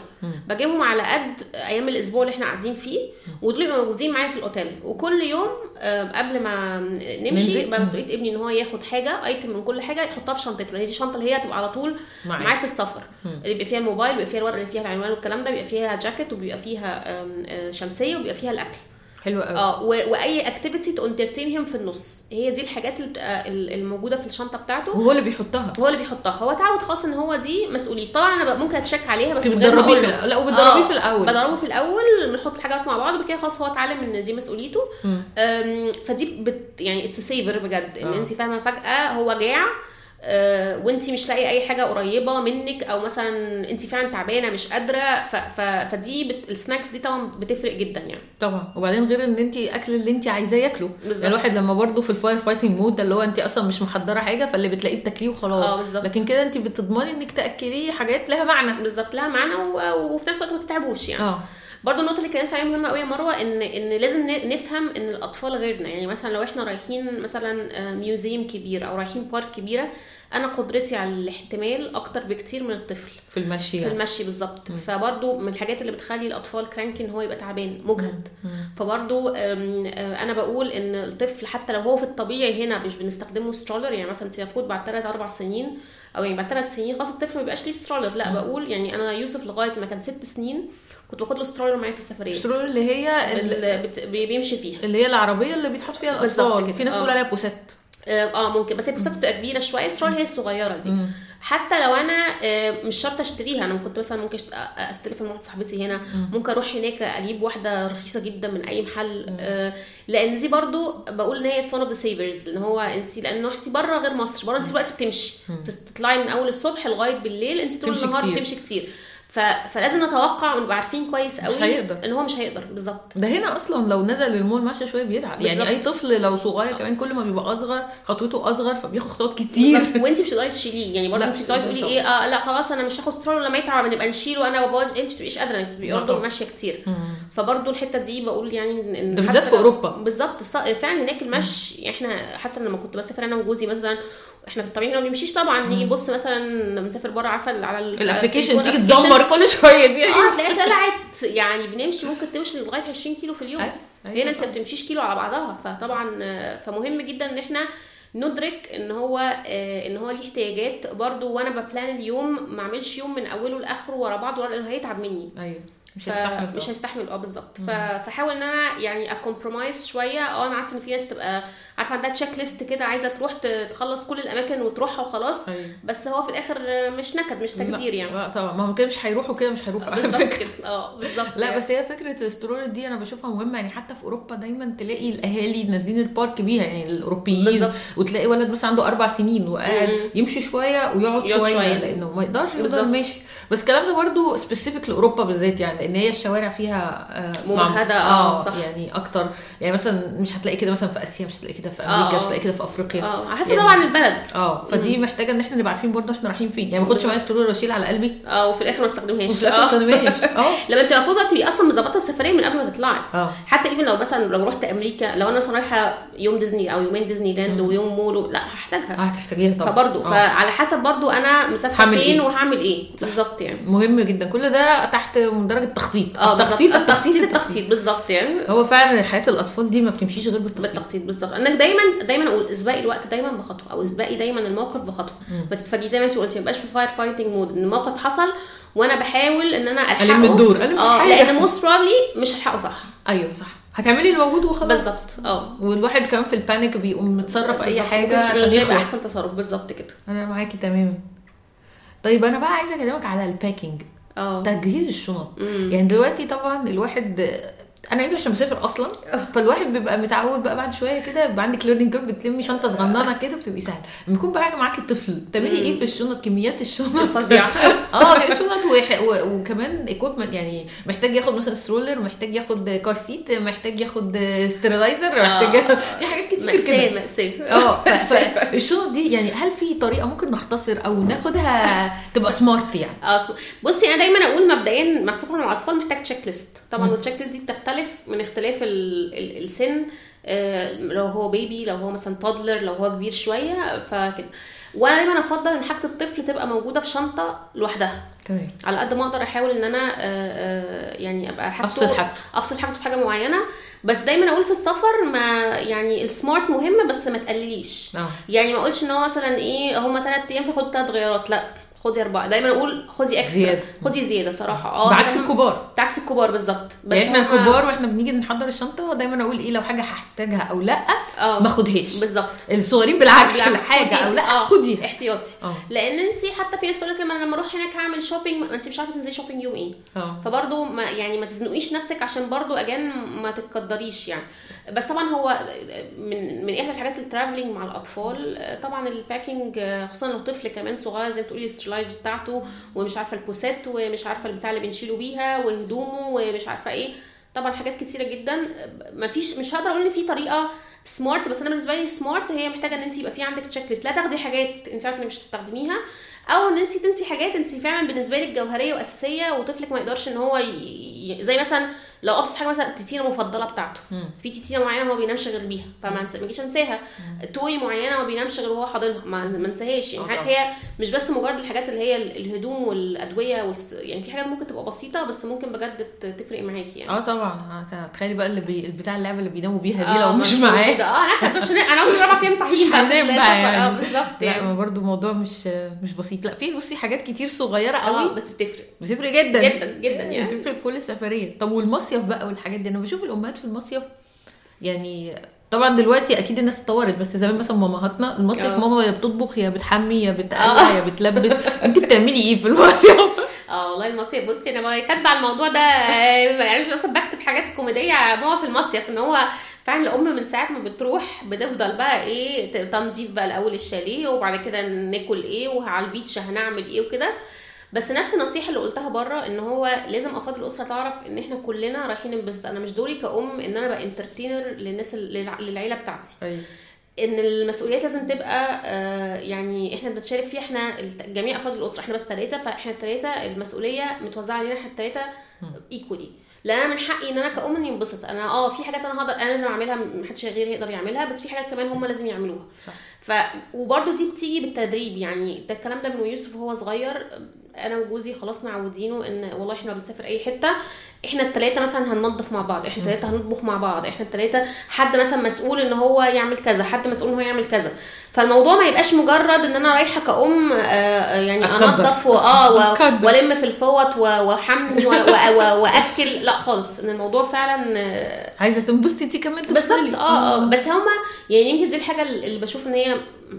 بجيبهم على قد أيام الأسبوع اللي إحنا قاعدين فيه ودول يبقوا موجودين معايا في الأوتيل وكل يوم آه، قبل ما نمشي. يبقى مسؤولية ابني إن هو ياخد حاجة item من كل حاجة يحطها في شنطته لأن دي الشنطه اللي هي هتبقى على طول معايا. معاه في السفر. اللي بيبقى فيها الموبايل بيبقى فيها الورقه اللي فيها العنوان والكلام ده بيبقى فيها جاكيت وبيبقى فيها آه، شمسية وبيبقى فيها الأكل حلو قوي. آه وأي activity to entertain him في النص. هي دي الحاجات اللي بتبقى ال- الموجودة في الشنطة بتاعته. وهو اللي بيحطها. هو اللي بيحطها. هو اتعود خلاص إن هو دي مسؤوليته طبعا أنا ممكن ا check عليها بس بتدربيه في لا وبتدربيه آه، في الأول. بدربه في الأول بنحط الحاجات مع بعض وبعد كده خلاص هو اتعلم إن دي مسؤوليته. فدي بت يعني it's saver بجد. إن آه. انت فاهمة فجأة هو جاع. وانت مش لاقي أي حاجة قريبة منك أو مثلا انت فعلا تعبانة مش قادرة ف ف فدي بت ال snacks دي طبعا بتفرق جدا يعني. طبعا. وبعدين غير إن انت أكل اللي انت عايزاه ياكله. بالظبط. يعني الواحد لما برضه في ال fire fighting mode ده اللي هو انت أصلا مش محضرة حاجة فاللي بتلاقيه بتاكليه وخلاص. آه بالظبط. لكن كده انت بتضمني إنك تأكليه حاجات لها معنى. بالظبط لها معنى و- وفي نفس الوقت ما تتعبوش يعني. آه. برضو النقطة اللي اتكلمت عليها مهمة قوي يا مروة ان إن لازم نفهم إن الأطفال غيرنا. يعني مثلا لو إحنا رايحين مثلا آه، museum كبير أو رايحين park كبيرة أنا قدرتي على الاحتمال أكتر بكتير من الطفل. في المشي في يعني. المشي بالظبط. فبرضو من الحاجات اللي بتخلي الأطفال cranky إن هو يبقى تعبان مجهد. فبرضو آه، أنا بقول إن الطفل حتى لو هو في الطبيعي هنا مش بنستخدمه stroller يعني مثلا المفروض بعد 3 4 سنين أو يعني بعد 3 سنين خلاص الطفل ما بيبقاش ليه stroller لا بقول يعني أنا يوسف لغاية ما كان 6 سنين كنت باخد له stroller معايا في السفرية. ال stroller اللي هي ال- اللي بت- بيمشي فيها. اللي هي العربية اللي بيتحط فيها الاطفال. في ناس. تقول عليها poussette آه آه، ممكن. بس هي poussette بتبقى كبيرة شوية. ال stroller هي الصغيرة دي. حتى لو أنا آه، مش شرط أشتريها. أنا كنت مثلا ممكن أستلف من واحدة صاحبتي هنا. ممكن أروح هناك أجيب واحدة رخيصة جدا من أي محل. آه، لأن دي برضو بقول إن هي one of the savers. لأن هو انت لأنه انت بره غير مصر. بره انت دلوقتي بتمشي. بتطلعي من أول الصبح لغاية بالليل. انت طول النهار كتير. بتمشي كتير. ف... فلازم نتوقع ونبقى عارفين كويس قوي هيقدر. إن هو مش هيقدر. بالظبط. ده هنا أصلا لو نزل المول ماشي شوية بيتعب. يعني. أي طفل لو صغير كمان كل ما بيبقى أصغر خطوته أصغر فبياخد خطوات كتير. وأنت مش هتقدري تشيليه. يعني برضه مش هتقدري تقولي إيه آه لا خلاص أنا مش هاخد سترول لما يتعب نبقى نشيله أنا وبابا. أنت ما بتبقيش قادره لا برضه. ماشية كتير. فبرضه الحتة دي بقول يعني إن ده بالذات في أوروبا. بالظبط. فعلا هناك المشي إحنا حتى لما كنت بسافر أنا وجوزي مثلا إحنا في الطبيعي ما بنمشيش طبعا نيجي نبص مثلا لما بنسافر بره عارفة على ال- ال application تيجي. تزمر كل شوية دي. آه تلاقيها طلعت يعني بنمشي ممكن توصل لغاية 20 كيلو في اليوم. أيوة، هنا انت ما. بتمشيش كيلو على بعضها فطبعا فمهم جدا إن إحنا ندرك إن هو آه، إن هو ليه احتياجات. برضو وأنا ب plan اليوم ما أعملش يوم من أوله لآخره ورا بعض ورا- لأنه هيتعب مني. أيوه. مش هيستحمل مش. هيستحمل آه بالظبط. فحاول إن أنا يعني ا compromise شوية. آه أنا عارفة إن في ناس تبقى عارفة عندها check list كده عايزة تروح تخلص كل الأماكن وتروحها وخلاص أيوة. بس هو في الآخر مش نكد مش تجدير لا، يعني لا طبعا ما هم كده مش هيروحوا كده مش هيروحوا على بالظبط فكرة آه بالظبط لا يعني. بس هي فكرة ال stroller دي أنا بشوفها مهمة يعني حتى في أوروبا دايما تلاقي الأهالي نازلين ال park بيها يعني الأوروبيين بالظبط. وتلاقي ولد مثلا عنده أربع سنين وقاعد. يمشي شوية ويقعد يقعد شوية, شوية. لأنه ما يقدرش. يفضل ماشي بس الكلام ده برضو specific لأوروبا بالذات يعني لأن هي الشوارع فيها آه، ممهدة، مع- آه، صح. يعني أكتر يعني مثلا مش هتلاقي كده مثلا في آسيا مش هتلاقي كده في أمريكا آه. مش هتلاقي كده في أفريقيا. آه على حسب يعني- طبعا البلد. آه فدي محتاجة إن إحنا نبقى عارفين برضو إحنا رايحين فين. يعني ما اخدش معايا stroller واشيل على قلبي. آه وفي الآخر ما استخدمهاش. وفي الآخر آه. استخدمهاش. آه. لما انت المفروض تبقي أصلا مظبطة السفرية من قبل ما تطلعي. آه. حتى even لو مثلا لو رحت أمريكا لو أنا مثلا رايحة يوم ديزني أو يومين ديزني لاند ويوم مول لا هحتاجها. هتحتاجيها طبعا. فبرضه آه. فعلى حسب برضه أنا مسافرة فين إيه؟ وهعمل إيه. بالظبط يعني. مهم جدا. كل ده تحت من درجه التخطيط آه التخطيط. التخطيط. التخطيط بالظبط يعني. هو فعلا حياة الأطفال دي ما بتمشيش غير بالتخطيط. بالتخطيط بالظبط. إنك دايما دايما أقول اسبقي الوقت دايما بخطوة أو اسبقي دايما الموقف بخطوة. ما تتفاجئي زي ما انت قلتي ما في fire fighting mode إن الموقف حصل وأنا بحاول إن أنا ألحقه. ألم الدور، ألم آه. لأن most probably مش هلحقه صح. أيوه صح. هتعملي الموجود وخلاص. بالظبط آه. والواحد كمان في ال panic بيقوم متصرف أي. حاجة عشان يبقى يخلص. أحسن تصرف. بالظبط كده. أنا معاكي تماما. طيب أنا بقى عايزة أكلمك على ال packing آه. تجهيز الشنط. يعني دلوقتي طبعا الواحد أنا يمكن عشان مسافر أصلا. فالواحد بيبقى متعود بقى بعد شوية كده يبقى عندك learning curve بتلمي شنطة صغننة كده بتبقي سهله لما يكون بقى معاكي طفل تعملي إيه في الشنط؟ كميات الشنط. فظيعه آه يعني شنط وكمان equipment يعني محتاج ياخد مثلا stroller محتاج ياخد car seat محتاج ياخد sterilizer محتاج آه. في حاجات كتير مأساة كده. مأساة. آه فالشنط دي يعني هل في طريقة ممكن نختصر أو ناخدها تبقى smart يعني؟ آه. بصي أنا دايما أقول مبدئيا مع السفر مع الأطفال محتاج check list طبعا وال check list دي بتختلف من اختلاف ال ال السن آه، لو هو بيبي لو هو مثلا تودلر لو هو كبير شوية فكده. وأنا دايما أفضل إن حاجة الطفل تبقى موجودة في شنطة لوحدها. تمام. على قد ما أقدر أحاول إن أنا آه، آه، يعني أبقى حاجته أفصل حاجته. أفصل حاجته في حاجة معينة. بس دايما أقول في السفر ما يعني السمارت مهمة بس ما تقلليش. يعني ما أقولش إن هو مثلا إيه هما ثلاث أيام فخد ثلاث غيارات. لأ. خدي أربعة. دايما أقول خدي اكسترا زيادة. خدي زيادة صراحة. آه بعكس الكبار. بعكس الكبار بالظبط. بس يعني إحنا الكبار وإحنا بنيجي نحضر الشنطة دايما أقول إيه لو حاجة هحتاجها أو لأ آه ما أخدهاش. بالظبط. الصغيرين بالعكس بالعكس، حاجة خدي- أو لأ آه، خديها. احتياطي. آه. لأن انت حتى في ناس تقول لك لما أنا لما أروح هناك هعمل shopping ما انت مش عارفة تنزلي shopping يوم إيه. آه. فبرضه ما يعني ما تزنقيش نفسك عشان برضه اجان ما تتقدريش يعني. بس طبعا هو من من إحدى الحاجات ال travelling مع الأطفال طبعا ال packing خصوصا لو طفل كمان صغير زي ما تقولي ال sterilizer بتاعته ومش عارفة البوسات ومش عارفة البتاع اللي بنشيله بيها وهدومه ومش عارفة إيه طبعا حاجات كتيرة جدا ما فيش مش هقدر أقول إن في طريقة سمارت بس أنا بالنسبة لي سمارت هي محتاجة إن أنت يبقى في عندك تشيك ليست لا تاخدي حاجات أنت عارفة إن مش هتستخدميها أو إن أنت تنسي حاجات أنت فعلا بالنسبة لك جوهرية وأساسية وطفلك ما يقدرش إن هو. ي- زي مثلا لو أبسط حاجة مثلا التتينه المفضله بتاعته. مم. في تتينة معينة هو بينامش غير بيها فما نجيش انساها. توي معينة ما بينامش غير وهو حاضنها. ما انساهاش. يعني آه حاجات. هي مش بس مجرد الحاجات اللي هي ال- الهدوم والأدوية والس... يعني في حاجات ممكن تبقى بسيطة بس ممكن بجد تفرق معاكي يعني. آه طبعا. هت- تخيلي بقى اللي بي... البتاع اللعبة اللي بيناموا بيها دي آه، لو مش. معاه آه أنا مش أنا قلت أربع أيام صحيح مش هنام بقى يعني. آه بالظبط لا يعني. ما برضو موضوع مش مش بسيط. لا في بصي حاجات كتير صغيرة قوي بس بتفرق. بتفرق جدا. جدا جدا يعني بتفرق في كل سفريه طب والمصيف بقى والحاجات دي. أنا بشوف الأمهات في المصيف يعني طبعا دلوقتي أكيد الناس اتطورت بس زمان مثلا مامهاتنا المصيف آه. ماما يا بتطبخ يا بتحمي يا بتقلع يا بتلبس. انت بتعملي إيه في المصيف؟ آه والله المصيف بصي أنا كاتبه على الموضوع ده آه، يعني مش أصلا بكتب حاجات كوميدية. ماما في المصيف إن هو فعلا الأم من ساعة ما بتروح بتفضل بقى إيه تنظيف بقى الأول الشاليه وبعد كده ناكل إيه وعلى البيتش هنعمل إيه وكده. بس نفس النصيحة اللي قلتها بره إن هو لازم أفراد الأسرة تعرف إن إحنا كلنا رايحين ننبسط أنا مش دوري كأم إن أنا بقى انترتينر للناس للعيلة بتاعتي. إن المسؤوليات لازم تبقى آه، يعني إحنا بنتشارك فيها إحنا جميع أفراد الأسرة. إحنا بس ثلاثة فإحنا الثلاثه المسؤولية متوزعة علينا إحنا الثلاثه ايكولي لأن أنا من حقي إن أنا كأم إني انبسط. أنا آه في حاجات أنا هقدر أنا لازم أعملها محدش غيري يقدر يعملها بس في حاجات كمان هم لازم يعملوها. صح. ف وبرده دي بتيجي بالتدريب. يعني ده الكلام ده من يوسف وهو صغير. أنا وجوزي خلاص معودينه إن والله إحنا بنسافر أي حتة. إحنا الثلاثه مثلا هننظف مع بعض إحنا الثلاثه هنطبخ مع بعض إحنا الثلاثه حد مثلا مسؤول إن هو يعمل كذا حد مسؤول إن هو يعمل كذا. فالموضوع ما يبقاش مجرد إن أنا رايحة كأم آه، يعني أتقدر. أنظف و- آه و- أتقدر. وألم في الفوط واحمي وأكل. لا خالص إن الموضوع فعلا آه، عايزة تنبسطي انت كمان بالظبط آه آه بس هما يعني يمكن دي الحاجة اللي بشوف إن هي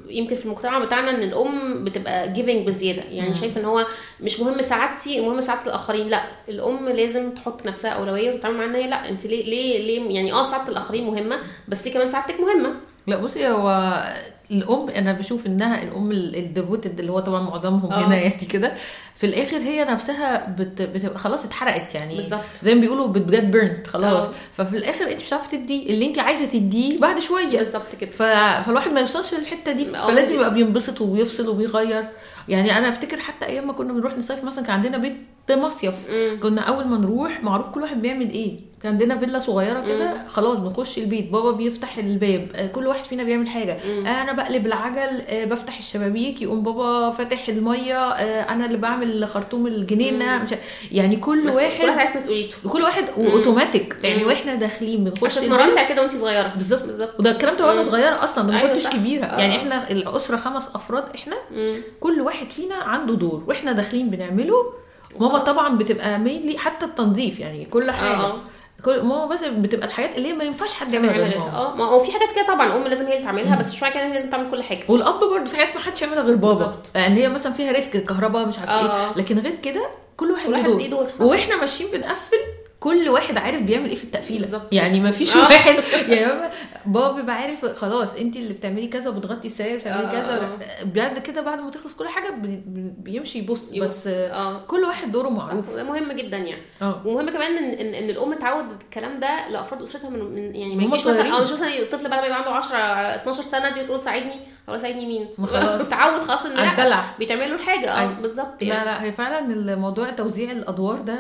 يمكن في المجتمع بتاعنا إن الأم بتبقى جيفنج بزيادة. يعني شايفة إن هو مش مهم سعادتي المهم سعادة الآخرين لا الأم لازم تحط نفسها أولوية وتتعامل مع إن هي لأ أنت ليه ليه ليه يعني آه سعادة الآخرين مهمة بس كمان سعادتك مهمة. لأ بصي هو الأم أنا بشوف إنها الأم ال devoted اللي هو طبعا معظمهم آه. هنا يعني كده. في الآخر هي نفسها بت... بتبقى خلاص اتحرقت يعني. بالظبط. زي ما بيقولوا بت get burnt خلاص. آه. ففي الآخر أنت مش هتعرفي تدي اللي أنت عايزة تديه بعد شوية. بالظبط كده. ف... فالواحد ما يوصلش للحتة دي. آه، فلازم يبقى بينبسط وبيفصل وبيغير. يعني أنا أفتكر حتى أيام ما كنا بنروح نصيف مثلا كان عندنا بيت مصيف. كنا أول ما نروح معروف كل واحد بيعمل إيه؟ كان عندنا فيلا صغيرة كده خلاص بنخش البيت. بابا بيفتح الباب آه، كل واحد فينا بيعمل حاجة. آه، أنا بقلب العجل آه، بفتح الشبابيك يقوم بابا فاتح المية آه، أنا اللي بعمل خرطوم الجنينة مش يعني كل بس كل واحد عارف مسؤوليته. كل واحد واوتوماتيك يعني مم. وإحنا داخلين بنخش اتمرنتي على كده وانت صغيرة. بالظبط. بالظبط. وده الكلام ده وأنا مم. صغيرة أصلا ده ما أيوة كنتش صح. كبيرة. آه. يعني إحنا الأسرة خمس أفراد إحنا مم. كل واحد فينا عنده دور. وإحنا داخلين بنعمله ماما. طبعا بتبقى mainly حتى التنظيف يعني كل حاجة آه. كل ماما بس بتبقى الحاجات اللي هي ما ينفعش حد يعملها غير ماما آه ما هو في حاجات كده طبعا الأم لازم هي اللي تعملها بس شوية كده هي لازم تعمل كل حاجة والأب برضه في حاجات ما حدش يعملها غير بابا. لأن هي مثلا فيها risk الكهرباء مش عارفه آه. إيه لكن غير كده كل واحد ليه دور،. وإحنا ماشيين بنقفل كل واحد عارف بيعمل إيه في التقفيلة بالظبط. يعني ما فيش آه. واحد يعني بابا بابا بيبقى عارف خلاص انت اللي بتعملي كذا وبتغطي السراير بتعملي آه، كذا آه. بعد كده بعد ما تخلص كل حاجة بي- بي- بيمشي يبص يبص. بس آه كل واحد دوره معروف ده مهم جدا يعني آه ومهم كمان إن إن, إن الأم تعود الكلام ده لأفراد أسرتها من, من يعني ما يجيش مثلا. آه مش مثلا الطفل بعد ما يبقى عنده 10 12 سنة دي تقول ساعدني ولا ساعدني مين خلاص. تعود خلاص إن لا بيتعمل له الحاجة آه أيوة. بالظبط لا يعني لا هي فعلا الموضوع توزيع الأدوار ده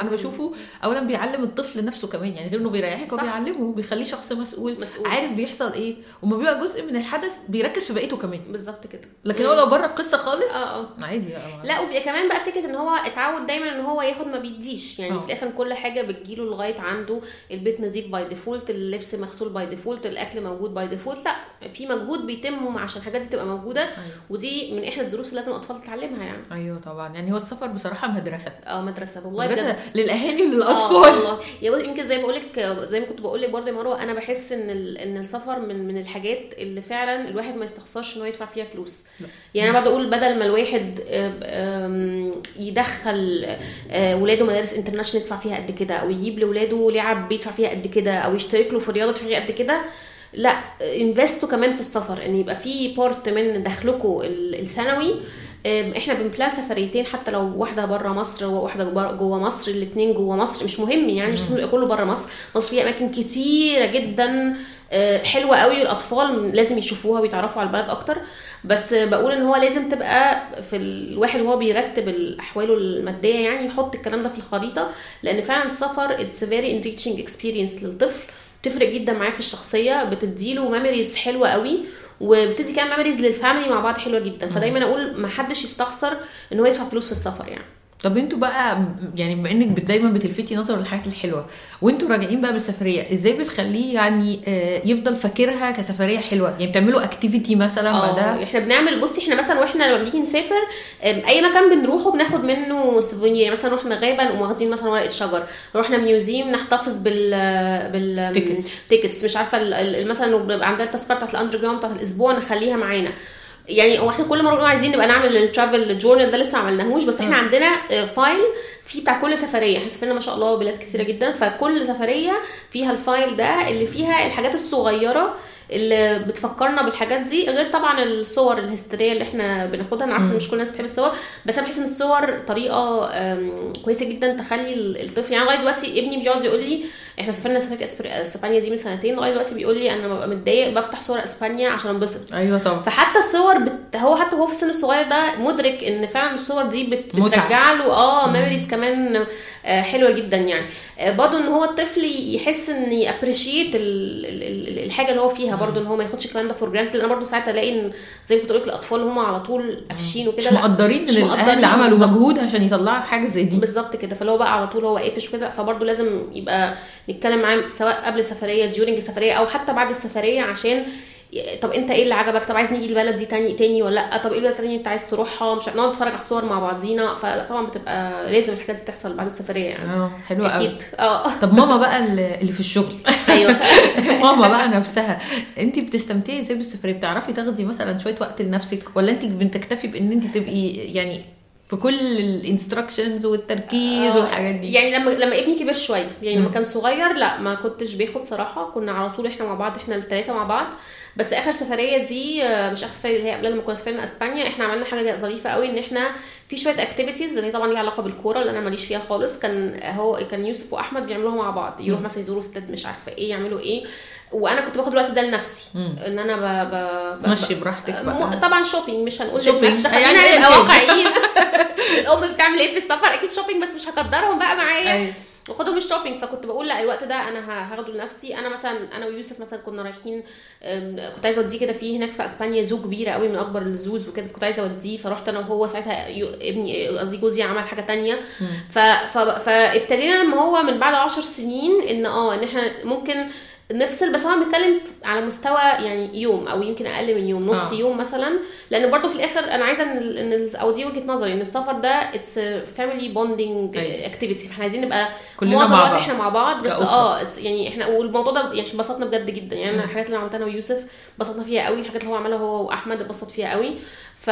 أنا بشوفه اولا بيعلم الطفل نفسه كمان يعني غير إنه بيريحك هو صح. بيعلمه بيخليه شخص مسؤول, مسؤول. عارف بيحصل إيه. وما بيبقى جزء من الحدث بيركز في بقيته كمان. بالظبط كده. لكن هو لو بره القصة خالص آه آه. عادي لا وبيبقى كمان بقى فكرة إن هو اتعود دايما إن هو ياخد ما بيديش. يعني آه. في الآخر كل حاجة بتجيله لغاية عنده. البيت نظيف by default اللبس مغسول by default الأكل موجود by default لا في مجهود بيتم عشان الحاجات دي تبقى موجودة. أيوة. ودي من إحدى الدروس اللي لازم الأطفال تتعلمها يعني. أيوه طبعا. يعني هو السفر بصراحة مدرسة. آه مدرسة. والله مدرسة للأهالي آه وللاطفال والله يا يمكن زي ما بقول لك زي ما كنت بقول لك برضه يا مروة أنا بحس إن إن السفر من من الحاجات اللي فعلا الواحد ما يستخسرش ان هو يدفع فيها فلوس. لا. يعني أنا بقعد أقول بدل ما الواحد يدخل آه، ولاده مدارس international يدفع فيها قد كده أو يجيب لاولاده لعب بيدفع فيها قد كده أو يشترك له في رياضة يدفع فيها قد كده لا invest وا كمان في السفر. إن يبقى في part من دخلكم ال- السنوي إحنا بن plan سفريتين حتى لو واحدة بره مصر وواحدة جوه مصر الاثنين جوه مصر. مش مهم يعني مش لازم كله بره مصر. مصر فيها أماكن كتيرة جدا آه، حلوة قوي الاطفال لازم يشوفوها ويتعرفوا على البلد أكتر. بس بقول إن هو لازم تبقى في الواحد وهو بيرتب احواله المادية يعني يحط الكلام ده في الخريطة. لأن فعلا السفر it's very enriching experience للطفل. بتفرق جدا معاه في الشخصية بتديله memories حلوة قوي. وبتدي كمان memories لل family مع بعض حلوة جدا. فدايما أقول ما حدش يستخسر إن هو يدفع فلوس في السفر يعني. طب أنتوا بقى يعني بما انك دايما بتلفتي نظر للحاجات الحلوة وانتوا راجعين بقى بالسفرية إزاي بتخليه يعني آه، يفضل فاكرها كسفرية حلوة؟ يعني بتعملوا activity مثلا آه بعدها إحنا بنعمل بصي إحنا مثلا وإحنا لما بنيجي نسافر أي مكان بنروحه بناخد منه souvenir يعني مثلا رحنا غابة نقوم واخدين مثلا ورقة شجر رحنا museum نحتفظ بال بال. tickets مش عارفة مثلا لو بنبقى عندنا التذكره بتاعت ال underground بتاعت الأسبوع نخليها معانا. يعني هو إحنا كل مرة بنقول عايزين نبقى نعمل ال travel journal ده لسه ما عملناهوش بس إحنا مم. عندنا آه، file فيه بتاع كل سفرية. إحنا سافرنا ما شاء الله بلاد كتيرة جدا فكل سفرية فيها ال file ده اللي فيها الحاجات الصغيرة اللي بتفكرنا بالحاجات دي غير طبعا الصور الهستيريه اللي إحنا بناخدها. أنا عارفة ان مش كل الناس بتحب الصور بس أنا بحس إن الصور طريقة كويسة جدا تخلي ال- الطفل يعني لغاية دلوقتي ابني بيقعد يقول لي إحنا سافرنا سفريه إسبانيا دي من سنتين لغاية دلوقتي بيقول لي أنا ببقى متضايق بفتح صور إسبانيا عشان انبسط. أيوه طبعا. فحتى الصور بت... هو حتى هو في السن الصغير ده مدرك إن فعلا الصور دي بت... بترجع له آه memories كمان آه حلوة جدا يعني. آه برضه إن هو الطفل يحس إن ي appreciate الحاجة اللي هو فيها برضه إن هو ما ياخدش الكلام ده for granted أنا برضه ساعات ألاقي إن زي ما كنت لك الأطفال هم على طول قافشين مش وكده. لا، مقدرين مش إن الأهل عملوا. مجهود عشان يطلعوا حاجة زي دي. بالظبط كده. فاللي هو بقى على طول هو قافش وكده فبرضه لازم يبقى نتكلم معاه سواء قبل السفرية during السفرية أو حتى بعد السفرية عشان طب أنت إيه اللي عجبك؟ طب عايز نيجي البلد دي تاني تاني ولا لأ؟ طب إيه البلد التانية أنت عايز تروحها؟ مش نقعد نتفرج على الصور مع بعضينا. فطبعا بتبقى لازم الحاجات دي تحصل بعد السفرية يعني. آه حلوة قوي. أكيد. آه. طب ماما بقى اللي في الشغل. أيوه. ماما بقى نفسها. أنت بتستمتعي إزاي بالسفرية؟ بتعرفي تاخدي مثلا شوية وقت لنفسك؟ ولا أنت بتكتفي بإن أنت تبقي يعني في كل ال instructions والتركيز آه، والحاجات دي. يعني لما لما ابني كبر شوية يعني لما. كان صغير لا ما كنتش باخد صراحة. كنا على طول إحنا مع بعض إحنا الثلاثه مع بعض. بس آخر سفرية دي آه، مش آخر سفرية اللي هي قبل لما كنا سافرنا إسبانيا إحنا عملنا حاجة ظريفة قوي إن إحنا في شوية activities اللي هي طبعا ليها علاقة بالكورة اللي أنا ماليش فيها خالص. كان هو كان يوسف وأحمد بيعملوها مع بعض. يروح. مثلا يزوروا استاد مش عارفة إيه يعملوا إيه. وأنا كنت باخد الوقت ده لنفسي. مم. إن أنا ب... ب... ب... تمشي براحتك م- بقى طبعا shopping مش هنقول shopping. يعني خلينا أيا نبقى كان. واقعيين الأم بتعمل إيه في السفر؟ أكيد shopping بس مش هقدرهم بقى معايا. أيوة. واخدهم ال shopping فكنت بقول لأ الوقت ده أنا هاخده لنفسي. أنا مثلا أنا ويوسف مثلا كنا رايحين كنت عايزة أوديه كده في هناك في أسبانيا zoo كبيرة قوي من أكبر ال zoos وكده كنت عايزة أوديه. فرحت أنا وهو ساعتها ابني قصدي جوزي عمل حاجة تانية. ف... ف... فابتدينا لما هو من بعد عشر سنين إن آه إن إحنا ممكن نفصل بس هو بنتكلم على مستوى يعني يوم أو يمكن أقل من يوم نص آه. يوم مثلا لأن برضو في الآخر أنا عايزة إن ال- ال- أو دي وجهة نظري إن السفر ده it's family bonding. Activity فإحنا عايزين نبقى كلنا معظم الوقت مع بعض. إحنا مع بعض بس كأسرة. آه يعني إحنا والموضوع ده يعني انبسطنا بجد جدا يعني أنا الحاجات اللي عملتها أنا ويوسف انبسطنا فيها قوي الحاجات اللي هو عملها هو وأحمد انبسط فيها قوي ف...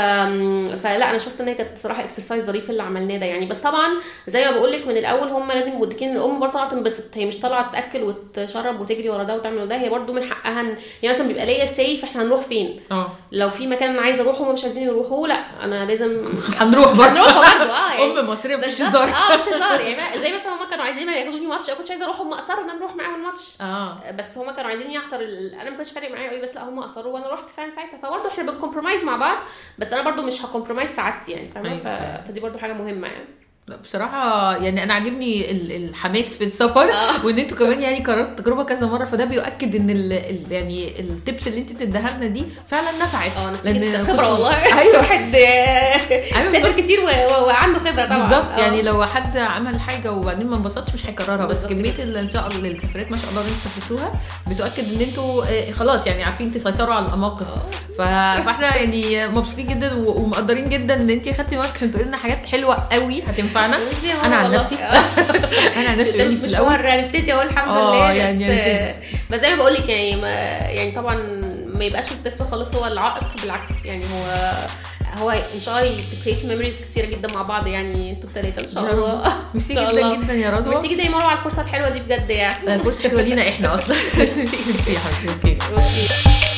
فلا أنا شفت إن هي كانت صراحة exercise ظريف اللي عملناه ده. يعني بس طبعا زي ما بقول لك من الأول هم لازم مدركين الأم برضه طالعه تنبسط. هي مش طالعة تأكل وتشرب وتجري ورا ده وتعمل ده هي برضه من حقها يعني مثلا بيبقى ليا say في إحنا هنروح فين؟ آه. لو في مكان أنا عايزة أروحه وهم مش عايزين يروحوا لا أنا لازم هنروح برضه. هنروح برضه آه يعني أم مصرية مفيش بالظبط. هزار. آه مش هزار. يعني زي مثلا هم كانوا عايزين ياخدوني ماتش أنا كنتش عايزة أروح هم اصروا إن أنا أروح معاهم الماتش. آه. بس هما كانوا عايزين يحضر ال... أنا ما كانش فارق معايا قوي بس لا هم اصروا وأنا رحت فعلا ساعتها. فبرضه إحنا بن compromise مع بعض بس أنا برضه مش ه compromise سعادتي يعني فاهمة أيوة. ف... فدي برضه حاجة مهمة يعني لا بصراحة يعني أنا عاجبني ال- الحماس في السفر آه. وإن أنتوا كمان يعني قررت تجربة كذا مرة فده بيؤكد إن ال ال يعني ال tips اللي أنت بتديها لنا دي فعلا نفعت. آه لأن خبرة والله. أيوه. واحد أيوه. سافر كتير. وعنده خبرة طبعا. بالظبط. آه. يعني لو حد عمل حاجة وبعدين ما انبسطش مش هيكررها. بس كمية اللي إن شاء الله السفرات ما شاء الله اللي أنتوا سافرتوها بتؤكد إن أنتوا آه، خلاص يعني عارفين تسيطروا على المواقف ف... فإحنا يعني مبسوطين جدا ومقدرين جدا إن انت خدتي وقت عشان تقولي لنا حاجات حلوة قوي هتنفعنا يا أنا عن. نفسي. أنا عن نفسي. في الأول. مشوار هنبتدي اهو الحمد آه، لله يعني بس زي ما بقول لك يعني ما يعني طبعا ما يبقاش الطفل خالص هو العائق بالعكس يعني هو هو إن شاء الله ت create memories كتيرة جدا مع بعض يعني أنتوا الثلاثه إن شاء الله. ميرسي جدا جدا يا رضوى. ميرسي جدا يا مروه على الفرصة الحلوة دي بجد يعني. الفرصة حلوة لينا إحنا أصلا. merci. merci يا حبيبتي. Okay